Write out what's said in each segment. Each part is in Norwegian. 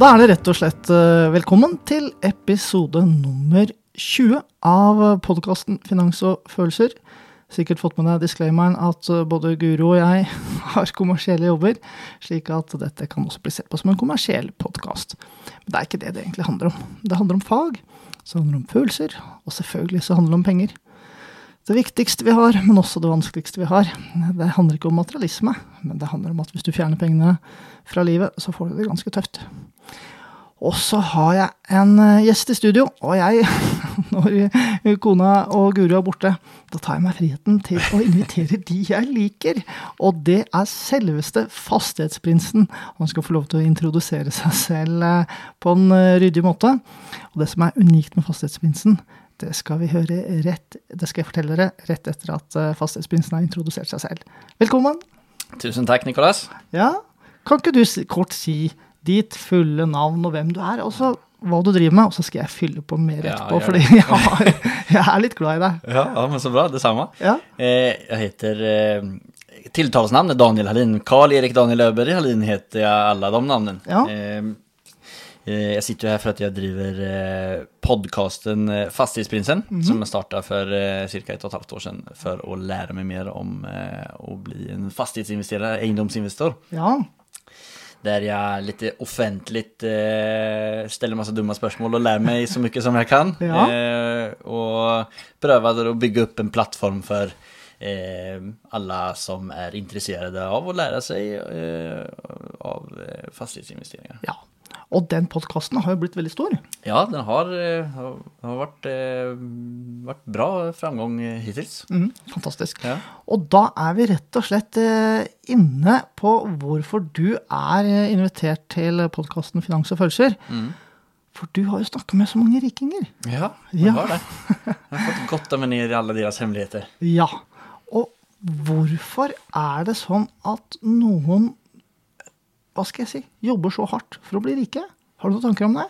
Da er det rett og slett eh, velkommen til episode nummer 20 av podkasten Finans og følelser. Sikkert fått med deg disclaimeren at eh, både Guro og jeg har kommersielle jobber, slik at dette kan også bli sett på som en kommersiell podkast. Men det er ikke det det egentlig handler om. Det handler om fag, så handler det om følelser, og selvfølgelig så handler det om penger. Det viktigste vi har, men også det vanskeligste vi har, det handler ikke om materialisme, men det handler om at hvis du fjerner pengene fra livet, så får du det ganske tøft. Og så har jeg en eh, gjest i studio, og jeg, når kona og Guri er borte, da tar jeg meg friheten til å invitere de jeg liker. Og det er selveste Fastighetsprinsen. Han skal få lov til å introdusere seg selv eh, på en eh, ryddig måte. Og det som er unikt med Fastighetsprinsen, det skal vi høre rett, det skal jeg fortelle dere rett etter at Fastighetsprinsen har introdusert seg selv. Velkommen. Tusen takk, Nikolas. Ja, kan ikke du kort si ditt fulle navn og hvem du er, og så hva du driver med, og så skal jeg fylle på mer etterpå, ja, fordi jeg, har, jeg er litt glad i deg. Ja, ja men så bra. Detsamma. Ja. Eh, jeg heter eh, Tilltalsnamn er Daniel Hallin. Karl-Erik Daniel Øberg Hallin heter jeg alle de navnene. Ja. Eh, eh, jeg sitter jo her for at jeg driver eh, podkasten Fastighetsprinsen, Fastighetsprinsen, -hmm. som jeg starta for eh, ca. og et halvt år siden for å lære meg mer om å bli en fastighetsinvesterer, eiendomsinvestor. Ja. Der jeg litt offentligt eh, ställer massa dumma spørsmål og lærer meg så mye som jeg kan. Ja. Eh, og prøver å bygge opp en plattform for eh, alle som er interessert av å lære seg eh, av eh, fastighetsinvesteringer. ja. Og den podkasten har jo blitt veldig stor. Ja, den har, eh, har, vært, eh, vært bra framgang hittils. Mm, fantastisk. Ja. Og da er vi rett og slett eh, inne på hvorfor du er invitert til podkasten Finans og følelser. For du har jo snakket med så mange rikinger. Ja, Ja. har det. Jeg har fått gotta meg ned i alle deres hemmeligheter. Ja. Og hvorfor er det sånn at noen hva skal jeg si, jobber så hardt for å bli rike? Har du noen tanker om det?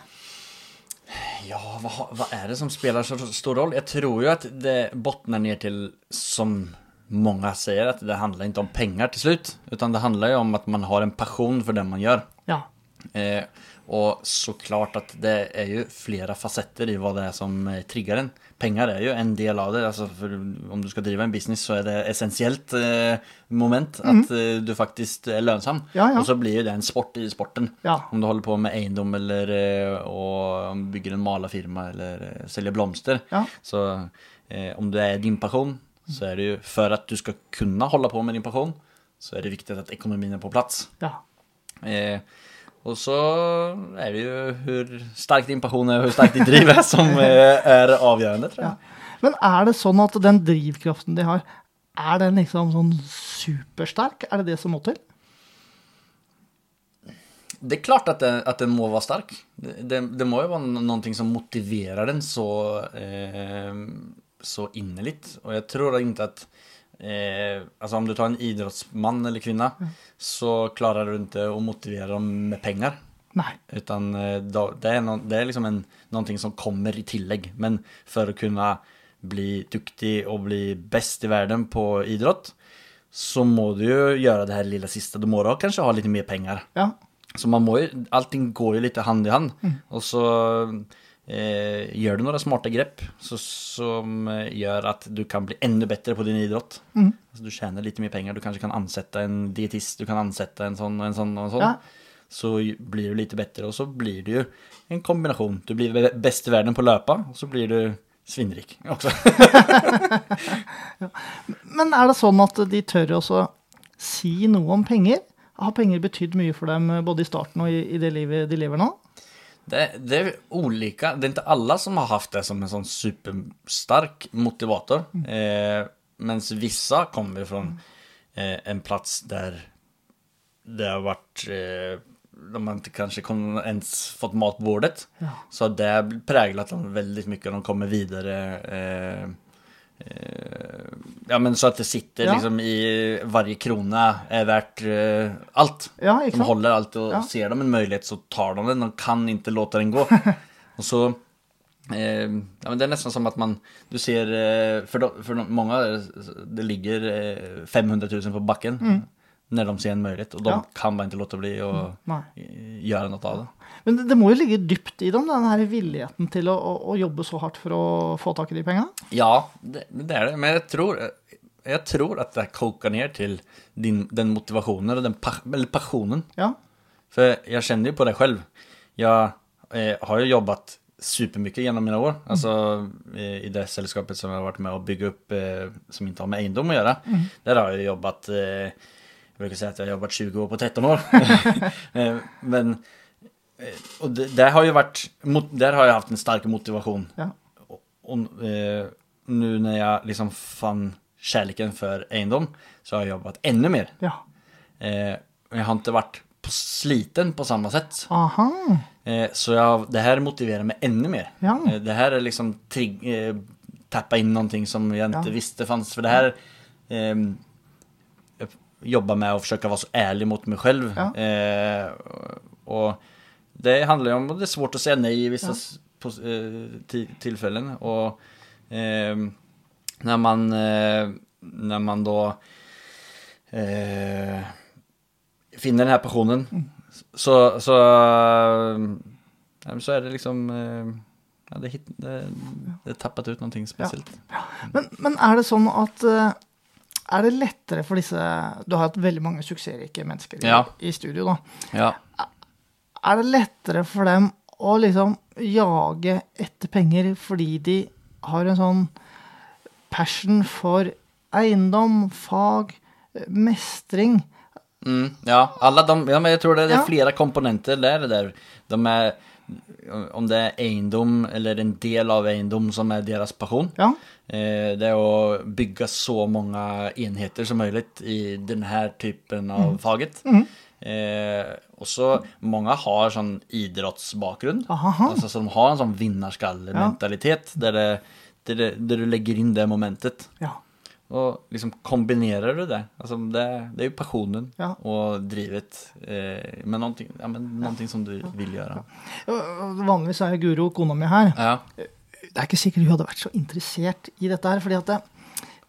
Ja, hva, hva er det som spiller så stor roll? Jeg tror jo at det bunner ned til, som mange sier, at det handler ikke om penger til slutt. Utan det handler jo om at man har en passion for det man gjør. Ja. Eh, og så klart at det er jo flere fasetter i hva det er som eh, trigger en. Penger er jo en del av det. Altså om du skal drive en business, så er det essensielt eh, moment at eh, du faktisk er lønnsom. Ja, ja. Og så blir jo det en sport i sporten. Ja. Om du holder på med eiendom eller eh, og bygger en malerfirma eller eh, selger blomster. Så eh, om det er din passion, så er det jo for at du skal kunne holde på med din passion, så er det viktig at økonomien er på plass. ja. Eh, og så er det jo hvor sterk din passion er, og hvor sterk de driv er, som er avgjørende, tror jeg. Men er det sånn at den drivkraften de har, er den liksom sånn supersterk? Er det det som må til? Det er klart at, det, at den må være sterk. Det, det, det må jo være no- noe som motiverer den så, eh, så innerlig. Og jeg tror ikke at eh, Altså om du tar en idrettsmann eller kvinne, så klarer du ikke å motivere dem med penger. Nei. Utan eh, det, er no, det er liksom en, noe som kommer i tillegg. Men for å kunne bli dyktig og bli best i verden på idrott, så må du jo gjøre det her lille siste. Du må da kanskje ha litt mer penger. Ja. Så man må jo, allting går jo litt hand i hand. Og så eh, gjør du noen smarte grep så, som eh, gjør at du kan bli enda bedre på din idrott. Altså, du tjener litt mye penger, du kanskje kan ansette en dietist, du kan ansette en sånn og en sånn og en sånn. Ja. Så blir du litt bedre, og så blir du jo en kombinasjon. Du blir best i verden på løpa, og så blir du svinnrik også. Men er det sånn at de tør også si noe om penger? Har penger betydd mye for dem eh, både i starten og i, i det livet de lever nå? Det, det er olika. Det er ikke alle som har hatt det som en sånn superstark motivator. Eh, mens vissa kommer fra eh, en plass der det har vært eh, de har kanskje ikke ens fått mat på bordet. Ja. Så det har preget dem mye når De kommer videre. Eh, ja men så at det sitter Ja. liksom i varje krona er verdt uh, alt. Ja, De holder alt, og Ja. ser de en mulighet, så tar de den. De kan ikke låte den gå. og så uh, ja, men det er nesten som at man, du ser, uh, For, de, för de, många, eh, det ligger eh, 500 000 på bakken. när de ser en möjlighet och de Ja. kan bara inte låta bli å gjøre noe göra något av det. Men det, det må jo ligge dypt i dem, den her villigheten til å, å, å jobbe så hardt for å få tak i de pengene? Ja, det, det är det. Men jag tror, jag tror att det kokar ner till din, den motivationen och den eller passionen. Ja. För jag känner ju på det själv. Jag eh, har ju jobbat supermycket genom mina år. Alltså mm. i det sällskapet som jag har varit med och bygga upp eh, som inte har med egendom att göra. Där har jag jobbat, eh, jag ikke si at jeg har jobbet 20 år på 13 år. eh, men Og det, det, har jo vært Der har jeg haft en stark motivasjon. ja. Og, og eh, nå når jeg liksom fann kjærligheten for eiendom, så har jeg jobbet enda mer. Ja. Eh, jeg har ikke vært på sliten på samme sett. Aha. Eh, så jeg, det her motiverer meg enda mer. Ja. Eh, det her er liksom trigg, eh, tappa inn noe som jeg ikke Ja. visste fanns. For det her ehm, jag med med forsøke försöka vara så ärlig mot mig själv. Ja. Eh, och det handlar om att det är svårt att säga nej i vissa på, eh, ti- tillfällen. Och ehm, när man eh, när man då eh, finner den här passionen så, så, eh, så är det liksom eh, ja, det, er det, det har tappat ut någonting speciellt. Men, men er det sånn at eh, Er det lettere for disse Du har hatt veldig mange suksessrike mennesker i, Ja. i studio, da. Ja. Er det lettere for dem å liksom jage etter penger fordi de har en sånn passion for eiendom, fag, mestring? Mm, ja, Alle de, ja, men jeg tror det, det flere komponenter der. der. De är, om det er eiendom eller en del av eiendom som er deres passion. Ja. Eh, det er å bygge så mange enheter som mulig i denne typen av faget. Eh, også så många har sånn idrottsbakgrund. Altså, så de har en sånn vinnerskallementalitet, ja. der, der, der, du legger inn det momentet. ja. Och liksom kombinerer du det? Altså det, det jo ju passionen Ja. og drivet eh, med någonting, ja, noen ting som du vil gjøre. Vanligvis er Guro kona mi her. Ja. Det er ikke sikkert hun hadde vært så interessert i dette her, fordi at det,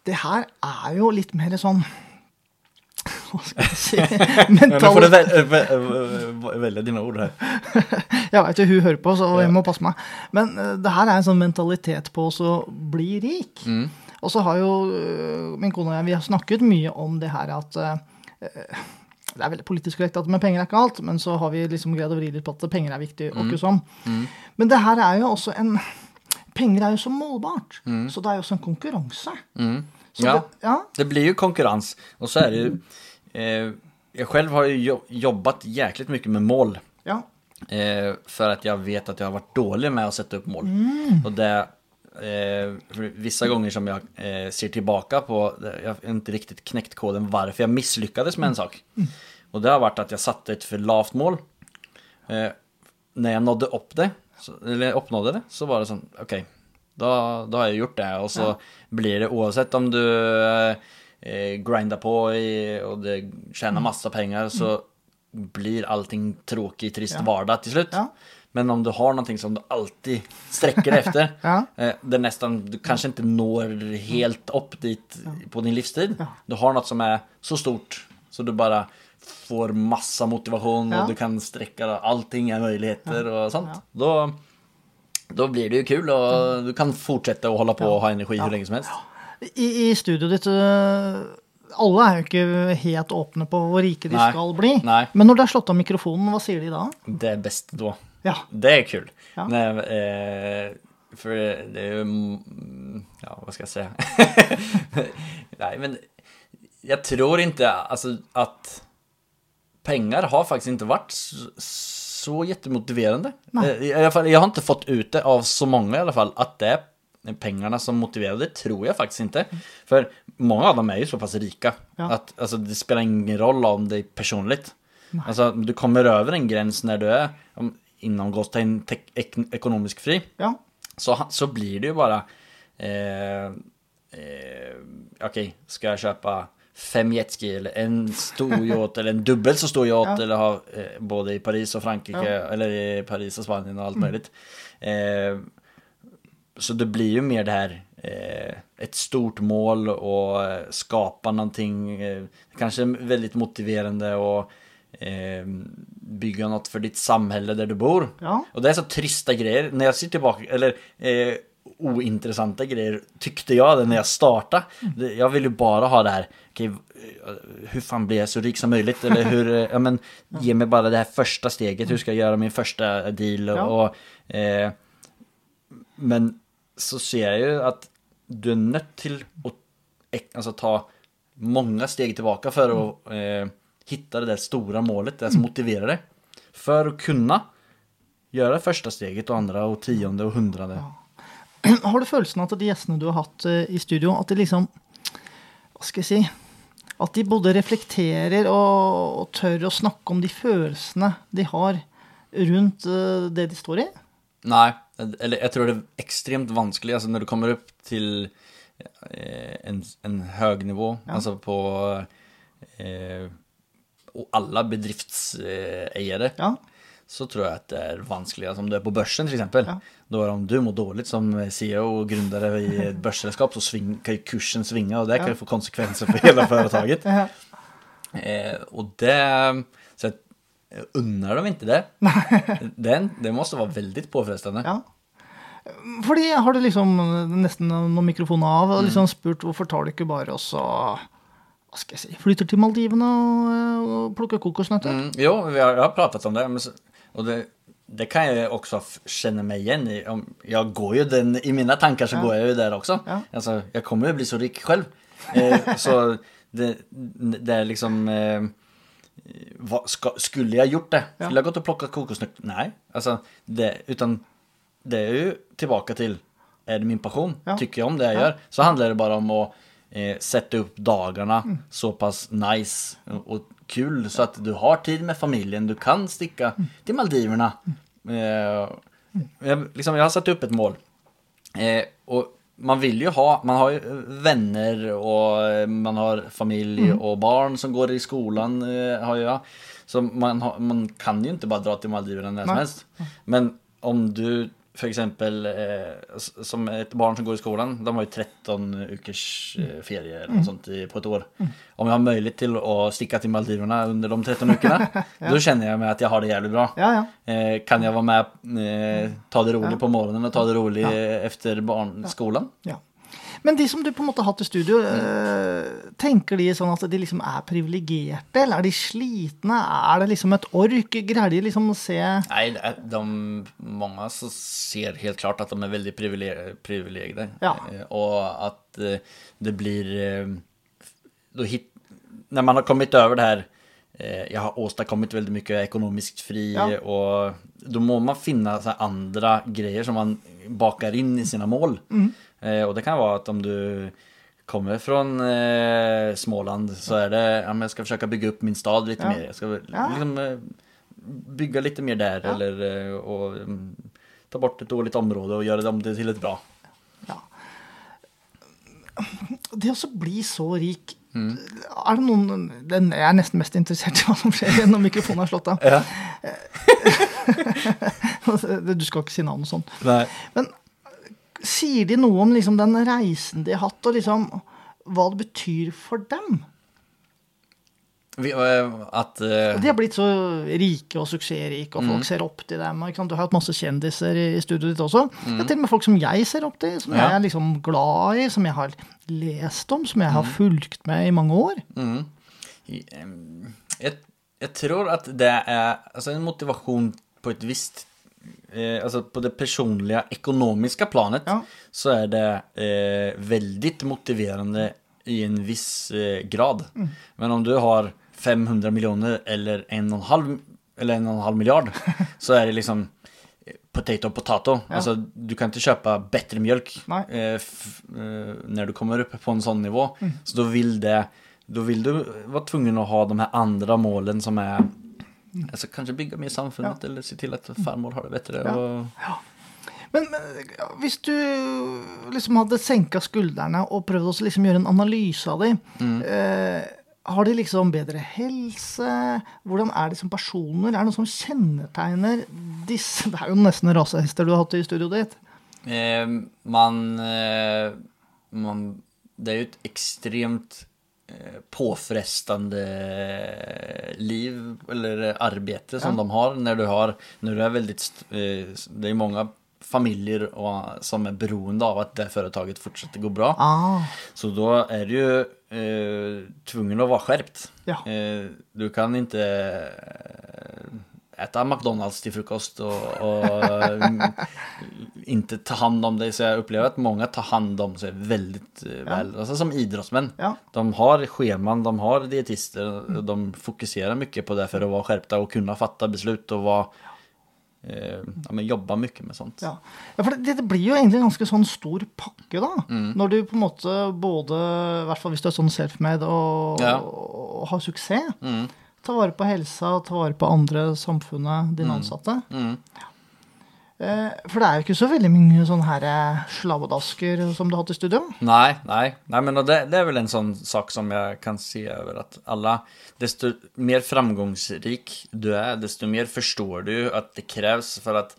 det her er jo litt mer sånn Hva skal jeg si Men Nå får du dine ord her. Jeg veit jo hun hører på, så jeg må passe meg. Men eh, det her er en sånn mentalitet på å bli rik. Mm. Og så har jo øh, min kone og jeg vi har snakket mye om det her at øh, Det er veldig politisk korrekt at med penger er ikke alt, men så har vi liksom greid å vri litt på at penger er viktig. og ikke sånn. Men det her er jo også en Penger er jo så målbart, så det er jo også en konkurranse. Så Ja. Det, ja. Det blir jo konkurranse. Og så er det jo eh, Jeg selv har jo- jobbat jæklig mye med mål. ja. Eh, for at jeg vet at jeg har vært dårlig med å sette opp mål. Og det, vissa gånger som jag eh, ser tillbaka på, jag har inte riktigt knäckt koden varför jag misslyckades med en sak. Och det har varit att jag satte ett för lavt mål. Eh, när jag nådde upp det, så, eller uppnådde det, så var det sån, okej, då, då har jag gjort det. Och så blir det oavsett om du eh, eh, grindar på i, och det tjänar massa pengar så blir allting tråkig, trist Ja. vardag till slut. Ja. Men om du har noe som du alltid strekker deg efter, Ja. det nesten, nästan, du kanskje ikke når helt opp dit på din livstid. Du har noe som er så stort så du bare får masse motivasjon, och du kan strekke deg allting er möjligheter og sånt. Da, da, blir det jo kul og du kan fortsette å holde på og ha energi hvor lenge som helst. I, I studioet ditt øh, Alle er jo ikke helt åpne på hvor rike de Nei. skal bli. Nei. Men når det er slått av mikrofonen, hva sier de da? Det er best då. Ja. Det er kul. Ja. Men, eh, for det er mm, ja hva skal jeg si? Nei, men jeg tror ikke altså, at Penger har faktisk ikke vært så, så jättemotiverande. Nej. Eh, I alla fall, jeg har ikke fått ut det av så mange i alla fall at det er pengarna som motiverar. Det tror jeg faktisk ikke. For mange av dem er jo såpass rike Ja. at altså, det spelar ingen roll om det er personlig. Alltså du kommer over en gräns når du er om, inom gåstegn te- ek ekonomisk fri. Ja. Så, så blir det jo bare eh, eh, OK, skal jeg kjøpe fem jetski eller en stor yacht eller en dobbelt så stor yacht Ja. eller ha eh, både i Paris og Frankrike eller i Paris og Spanien og alt mulig? Eh, så det blir jo mer det her et stort mål å skape noe Kanskje veldig motiverende. og motiverande och eh, bygga något för ditt samhälle där du bor. Ja. Och det är så trista grejer. När jag ser tillbaka, eller eh, ointressanta grejer tyckte jag det när jag startade. jeg Jag vill ju bara ha det här, okay, eh, hur fan blir jag så rik som möjligt? Eller hur, eh, ja men, ge mig bara det här första steget, hur ska jag göra min första deal? Och, Ja. och, eh, men så ser jeg jo at du er nødt til å altså, ta mange steg tilbake for å eh, hitta det där stora målet, det som motiverar dig. För att kunna göra första steget och andra och tionde och hundrade. Har du følelsen at de gjestene du har hatt eh, i studio, at de liksom Hva skal jeg si At de både reflekterer og, og tør å snakke om de følelsene de har rundt eh, det de står i? Nej, eller jag tror det är extremt vanskligt, alltså när du kommer upp till eh, en, en hög nivå, alltså på eh, och alle bedriftseiere, Ja. Så tror jeg at det er vanskeligere som om du er på børsen, f.eks. exempel. Ja. Då är om du må dårlig som CEO og grundare i et børsselskap, så sving, kan kursen svinge, og det kan ju få konsekvenser for hele företaget. Ja. Eh, och det, så jeg unner dem ikke det. Den, det måste være veldig påfrestende. ja. Fordi har du liksom nesten noen mikrofoner av og liksom spurt hvorfor tar du ikke bare og så hva skal jeg si, flytter til Maldivene og, eh, og plukker kokosnøtter? Mm, jo, vi har, har pratet om det. Men, så- det, det kan jeg også kjenne meg igjen i. Om, jag går jo den, I mine tanker så går jeg jo der også. Ja. Altså, jeg kommer ju bli så rik selv. Eh, så det, det er liksom... Eh, hva, ska, skulle jeg gjort det? Ja. Skulle jeg gått og plukket kokosnötter? Nei. Altså, det, utan det er jo tilbake til Er det min passion? Ja. Tykker jeg om det jeg Ja. gör? Så handler det bare om att eh, sätta upp dagarna Mm. så pass nice och, och kul så att du har tid med familjen. Du kan sticka Mm. till Maldiverna. Eh, jag, liksom, jag har satt upp ett mål. Eh, och man vill ju ha, man har ju vänner och eh, man har familj Mm. och barn som går i skolan eh, har jag. Så man, har, man kan ju inte bara dra till Maldiverna när som helst. Men om du för exempel eh, som ett barn som går i skolan, de har ju 13 ukers eh, ferie eller noe sånt i, på ett år. Om jag har möjlighet till att sticka till Maldiverna under de 13 veckorna, då känner jag mig att jag har det jävligt bra. Ja, ja. Eh, kan jag vara med, eh, ta det roligt Ja. på morgonen och ta det roligt efter barnskolan? Men de som du på en måte har hatt i studio, mm. tenker de sånn at de liksom er privilegerte, eller er de slitne? Er det liksom et ork? Greier de liksom å se Nei, de, mange så ser helt klart at de er veldig privilegerte. Ja. Og at eh, det blir... eh, Då hit, Når man har kommet over det her jeg jag har åstadkommit veldig mye økonomisk fri Ja. og da må man finne andre greier som man bakar inn i sine mål. Mm. Eh, Och det kan være at om du kommer fra eh, Småland så er det, ja, men skal forsøke å bygge opp min stad litt mer. Jeg skal liksom, eh, bygga lite mer der, eller og, och mm, ta bort et dårlig område og gjøre det om det til et bra. ja. Det å bli så rik Er det noen den, Jeg er nesten mest interessert i hva som skjer når mikrofonen er slått av. Ja. Du skal ikke si navn og sånn. Nei. Men sier de noe om liksom den reisen de har hatt, og liksom hva det betyr for dem? Vi, at att, eh, De har blitt så rike og suksessrike, og folk ser opp til dem. Du har hatt masse kjendiser i studioet ditt også. Det er til og med folk som jeg ser opp til, som Ja. jeg er liksom glad i, som jeg har lest om, som jeg har fulgt med i mange år. mm, Jeg, jag tror at det er altså en motivasjon på et visst eh, Alltså på det personliga ekonomiska planet Ja. så är det eh, väldigt motiverande i en viss eh, grad. Mm. Men om du har 500 miljoner eller en och en halv, eller en och en halv miljard så är det liksom potato potato potato. Altså, du kan ikke kjøpe bedre mjølk eh, eh, du kommer opp på en sånn nivå. Så då vil det då vil du være tvungen å ha de her andre målene som är kanskje bygge bygga mer samfundet eller si til at farmor har det bedre. Ja. Men, men hvis du liksom hadde senka skuldrene og prøvd å liksom gjøre en analyse av dem, eh, har de liksom bedre helse? Hvordan er de som personer? Er det noe som kjennetegner disse Det er jo nesten rasehester du har hatt i studioet ditt. Eh, man, eh, man, det er jo et extremt eh, påfrestande liv eller arbete som Ja. de har när du har, när du är väldigt, eh, det är många familjer som är beroende av att det företaget fortsätter gå bra. Ah, Så då är du ju eh, tvungen att vara skärpt. Ja. Eh, du kan inte eh, äta McDonalds til frokost, og, og mm, inte ta hand om dig. Så jag upplever att många tar hand om sig väldigt ja. väl. Alltså som idrottsmän. Ja. De har scheman, de har dietister. mm. De fokuserar mycket på det för att vara skärpta och kunna fatta beslut och vara, eh, ja, jobba mycket med sånt. ja. ja, for det, det blir jo egentlig en ganske sånn stor pakke, da. Mm. Når du på en måte både, i hvert fall hvis du er sånn self-made og, Ja. og har suksess, Mm. Ta vare på helsa, ta vare på andre, samfunnet, dine ansatte. Mm. Eh, for det er jo ikke så veldig mye sånne eh, slabbedasker som du har hatt i studio. Nei, nei, nei men det, det er vel en sånn sak som jeg kan si over at alle desto mer framgångsrik du er, desto mer forstår du at det kreves for att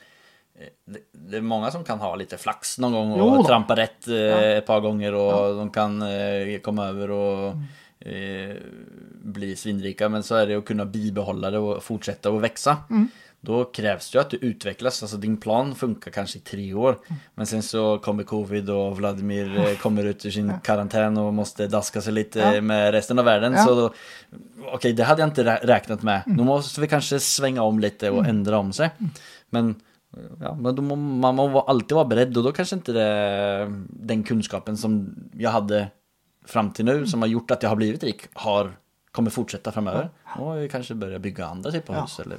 eh, det, det er mange som kan ha litt flaks noen ganger, og trampe rett et par gånger och de kan eh, over og eh, bli svinrika. Men så är det att kunna bibehålla det och fortsätta och växa. Då krävs det ju att du utvecklas. Alltså din plan funkar kanske i tre år. Men sen så kommer covid och Vladimir eh, kommer ut ur sin karantän och måste daska sig lite Ja. med resten av världen. Ja. Så okej, det hade jag inte rä- räknat med. Då måste vi kanske svänga om lite och ändra om sig. Men, ja, men må, man må alltid vara beredd och då kanske inte det, den kunskapen som jag hade fram till nu som har gjort att jag har blivit rik har kommer fortsätta framöver. Och kanske börja bygga andra typer av hus eller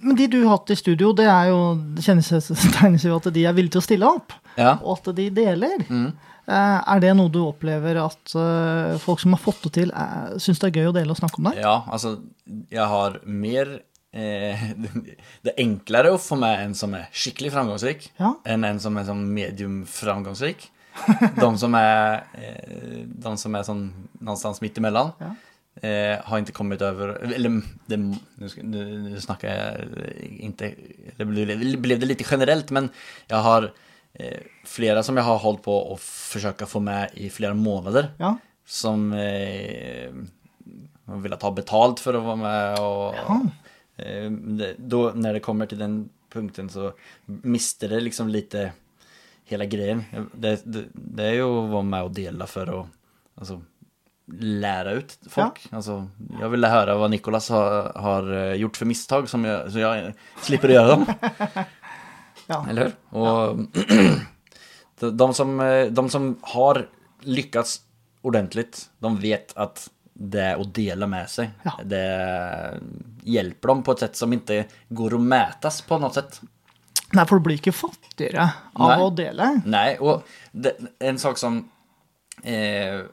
Men de du har hatt i studio, det er jo, det kjennes tegnes jo at de er villige til å stille opp. Ja. Og at de deler. Eh, er det noe du opplever at eh, folk som har fått det til, uh, syns det er gøy å dele og snakke om det? Ja, alltså jag har mer eh, Det är enklare att få med en som är skikkelig framgångsrik Ja. än en som är som medium framgångsrik. De som är, eh, de som är som någonstans mitt emellan Ja. eh, har inte kommit över, eller det, nu, nu, nu snackar jag inte, det blev, blev det lite generellt men jag har eh, flera som jag har hållit på att försöka få med i flera månader Ja. som eh, har velat ha betalt för att vara med och Ja. eh, då när det kommer till den punkten så mister det liksom lite hela grejen. Det, det, det är ju att vara med och dela för att alltså, lära ut folk. Alltså, jag ville höra vad Nikolas har, har eh, gjort för misstag som jag, så jag slipper göra dem. Ja. Eller hur? Och de, de, som, eh, de som har lyckats ordentligt, de vet att det att dela med sig. Ja. Det hjälper dem på ett sätt som inte går att mätas på något sätt. Nei, for du blir ikke fattigere av Nei. å dele. Nei, og det, en sak som eh,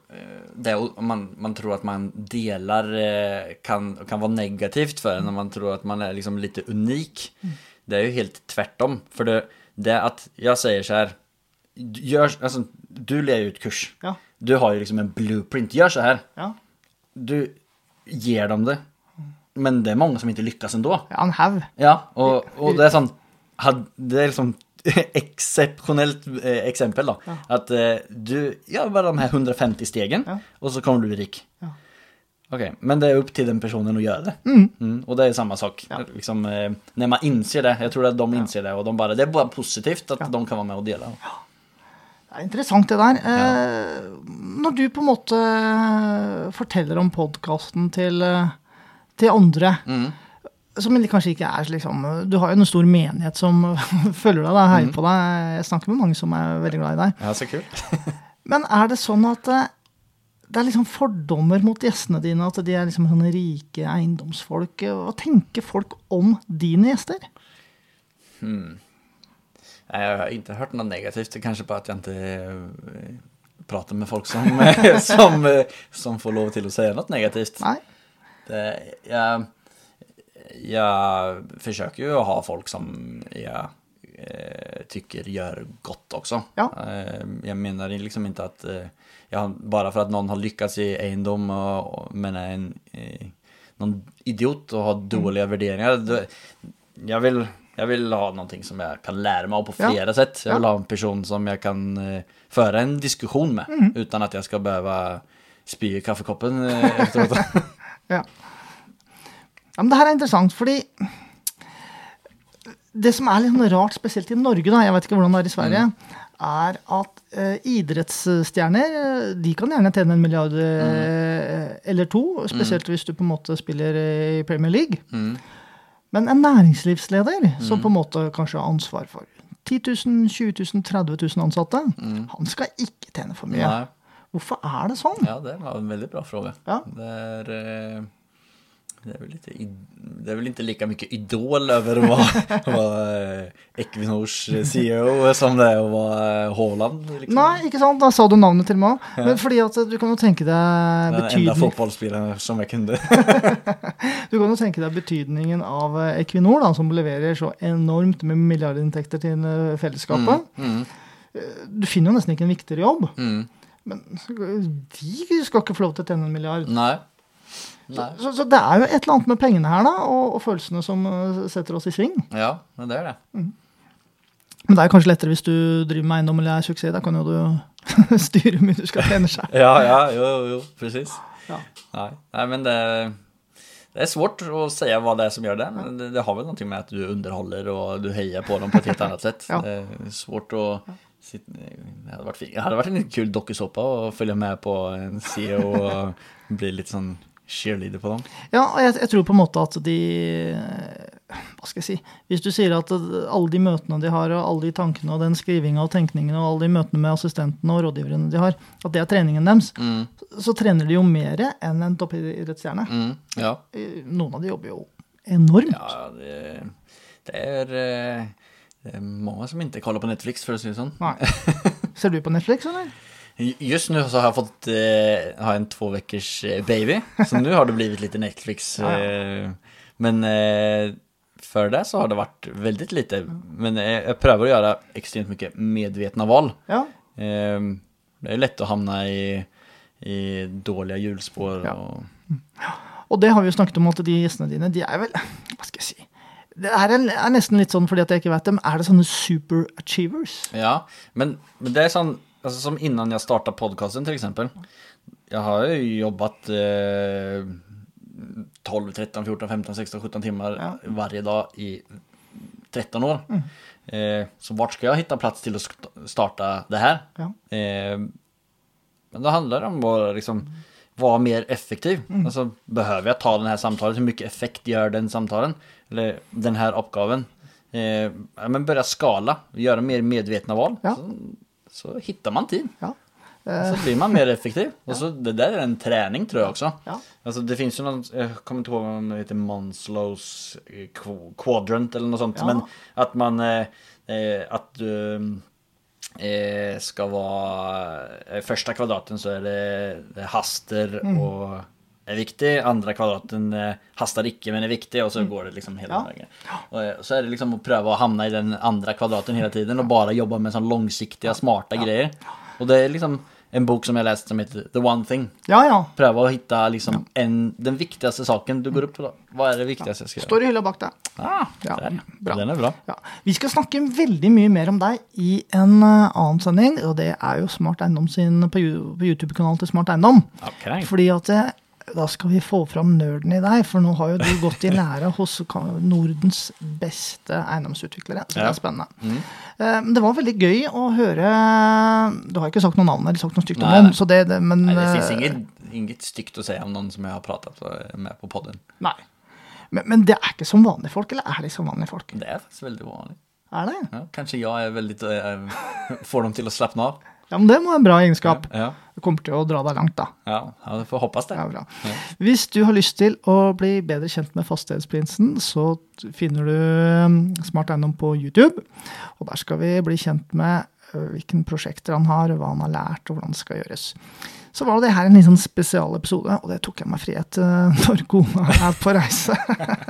det, man, man tror at man deler eh, kan, kan være negativt for en når man tror at man er liksom litt unik. Det er jo helt tvärtom. For det, det at jeg sier säger så her gjør, altså, du jo ut kurs. Ja. Du har jo liksom en blueprint, Gjør så her. Ja. Du gir dem det. Men det er mange som ikke lykkes ennå. ja, en haug. Ja, og, og, det er sånn Det er liksom eksepsjonelt eh, da. Ja. At eh, du gjør bare de her 150 stegen Ja. og så kommer du rik. Ja. Ok, men det er opp til den personen å gjøre det. Mm, och det er samme sak. Liksom, eh, när man innser det, Jeg tror att de innser det og de bare, det er bare positivt at de kan være med og dele. Ja. Det er interessant, det der. Eh, når du på en måte forteller om podkasten til, til andre som kanskje ikke er liksom Du har jo en stor menighet som følger deg, heier på deg. Jeg snakker med mange som er veldig glad i deg. Ja, så kult. Men er det sånn at eh, det er liksom fordommer mot gjestene dine? At de er liksom sånne rike eiendomsfolk? Hva tenker folk om dine gjester? Hmm. Jeg har ikke hørt noe negativt. Det bare at jeg ikke prater inte eh, med folk som, som, eh, som får lov til å si noe negativt. Nei? Det, jag, jag försöker ju ha folk som jag eh, tycker gör gott också. Ja. Eh, jag menar liksom inte att eh, jag, bara för att någon har lyckats i egendom och, och, men är en, eh, någon idiot och har dåliga värderingar. Då, jag vill, Jag vill ha någonting som jag kan lära mig av på Ja. flera sätt. Jag vill Ja. ha en person som jag kan eh, föra en diskussion med Mm. utan att jag ska behöva spy i kaffekoppen efteråt. Ja. Ja, men det her er interessant, fordi det som er litt sånn rart, spesielt i Norge, da, jeg vet ikke hvordan det er i Sverige, er at eh, idrettsstjerner eh, de kan gjerne tjene en milliard mm. eller to, spesielt hvis du på en måte spiller i Premier League. Mm. Men en næringslivsleder som på en måte kanskje har ansvar for 10 000, 20 000, 30 000 ansatte, han skal ikke tjene for mye. Nei. Hvorfor er det sånn? Ja, det var en veldig bra spørsmål. Ja. Det, er... eh, det, är väl lite, det är väl inte lika mycket idol över att vara, vara eh, Equinors CEO som det er att vara eh, Haaland. Liksom. Nei, ikke sant? Da sa du navnet til meg òg. Men fordi at du kan jo tenke deg Den enda betydning, som jag kunde. du kan jo tenke deg betydningen av eh, Equinor, da, som leverer så enormt med milliardinntekter til eh, fellesskapet. Mm, Du finner jo nesten ikke en viktigere jobb. mm. Men de skal ikke få lov til å tjene en milliard. Nej. Så, så det er jo et eller annet med pengene her da, og, og følelsene som eh, setter oss i sving. Ja, men det er det. Men det er kanskje lettere hvis du driver med eiendom eller er suksess. Da kan jo du styre hvor mye du skal tjene seg. Ja, ja, jo, jo, precis. Ja. Nei. Nei. men det, det er svårt å si hva det er som gjør det. Men det, det har vel noe med at du underholder og du heier på dem på et helt annet sett. Ja. Det er svårt å sit- Det hadde vært, fint. det hadde vært en kul dokkesåpe å følge med på en CEO og bli litt sån cheerleader på dem. Ja, og jeg, jeg tror på en måte at de Hva skal jeg si Hvis du sier at alle de møtene de har, og alle de tankene og den skrivinga og tenkningen og alle de møtene med assistentene og rådgiverne de har, at det er treningen deres, Mm, så trener de jo mer enn en toppidrettsstjerne. mm, ja. Eh, Noen av de jobber jo enormt. Ja, det, det, är, eh, det er mange som ikke kaller på Netflix for å si det sånn. Nei. Ser du på Netflix, eller? Just nu så har jag fått eh, har en två veckors eh, baby. Så nu har det blivit lite Netflix. Eh, men eh, för det så har det varit väldigt lite. Men eh, jag prövar att göra extremt mycket medvetna val. Ja. Eh, det är lätt att hamna i, i dåliga hjulspår. Ja. Och, Og det har vi jo snakket om at de gjestene dine, de er vel Hva skal jeg si Det er, en, er nesten litt sånn fordi at jeg ikke vet dem. Er det sånne super achievers? ja, men, men det er sån, alltså som innan jag startade podcasten till exempel. Jag har ju jobbat eh, 12, 13, 14, 15, 16, 17 timmar Ja. varje dag i 13 år. Mm. Eh, så vart ska jag hitta plats till att starte starta det här? Ja. Eh, men då handlar det om att liksom vara mer effektiv. Mm. Alltså, behöver jag ta den här samtalet? Hur mycket effekt gör den samtalen? Eller den här uppgaven? Eh, men börja skala, göra mer medvetna val. Ja. Så, så hittar man tid. Ja. Så blir man mer effektiv. Och så, det där är en träning tror jag också. Ja. Alltså det finns ju någon, jag kommer inte ihåg om det heter Manslows eh, quadrant eller något sånt. Ja. Men att man, eh, eh, att du eh, ska vara, første första kvadraten så är det, det haster Mm. och är viktig. andre kvadraten haster ikke, men er viktig og så går det liksom hele veien. Ja. vägen. Eh, så er det liksom å prøve å havne i den andre kvadraten hele tiden og bare jobbe med sånn långsiktiga smarte greier. Og det er liksom en bok som jeg har lest som heter The One Thing. Ja, ja. Prøve å finne liksom en, den viktigste saken du går opp på. Hva er det viktigste jeg skal gjøre? Står i hylla bak deg. Ah, Ja, bra. Den er bra. Ja. Vi skal snakke veldig mye mer om deg i en eh, annen sending, og det er jo Smart Eiendom sin på YouTube-kanalen til Smart Eiendom. Okay. Fordi at eh, da skal vi få fram nerden i deg, for nå har jo du gått i lære hos Nordens beste eiendomsutviklere. Så det er spennende. Mm. Eh, det var veldig gøy å høre Du har ikke sagt noe navn eller sagt noe stygt om noen, så det, det men Nei, det fins inget, inget stygt å si om noen som jeg har pratet med på podden. Nei. Men, men det er ikke som vanlige folk, eller er de som vanlige folk? Det er faktisk veldig vanlig. Er det? Ja, kanskje jag er veldig, jeg får dem til å slappe av. Ja, men det må være en bra egenskap. Ja, Det kommer til å dra deg langt, da. ja, ja det får hoppas det. Ja, bra. Ja. Hvis du har lyst til å bli bedre kjent med Fastighetsprinsen, så finner du um, Smart Eiendom på YouTube. Og der skal vi bli kjent med uh, hvilke prosjekter han har, hva han har lært, og hvordan det skal gjøres. Så var det her en litt sånn spesialepisode, og det tok jeg meg frihet uh, når kona er på reise.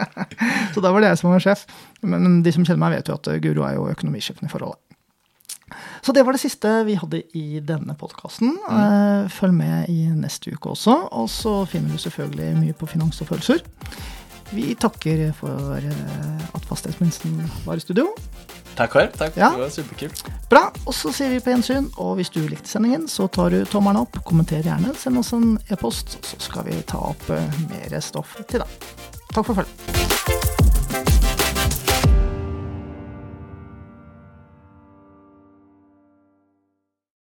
så da var det jeg som var sjef. Men, men de som kjenner meg, vet jo at uh, Guro er jo økonomisjefen i forholdet. Så det var det siste vi hadde i denne podkasten. Følg med i neste uke også. Og så finner du selvfølgelig mye på Finans og følelser. Vi takker for eh, at fastighetsministeren var i studio. Takk själv, Takk. Ja. Det var superkult. Bra, og så sier vi på gjensyn. Og hvis du likte sendingen, så tar du tommelen opp, kommenter gjerne, send oss en e-post, så skal vi ta opp eh, mer stoff til deg. Takk for følget.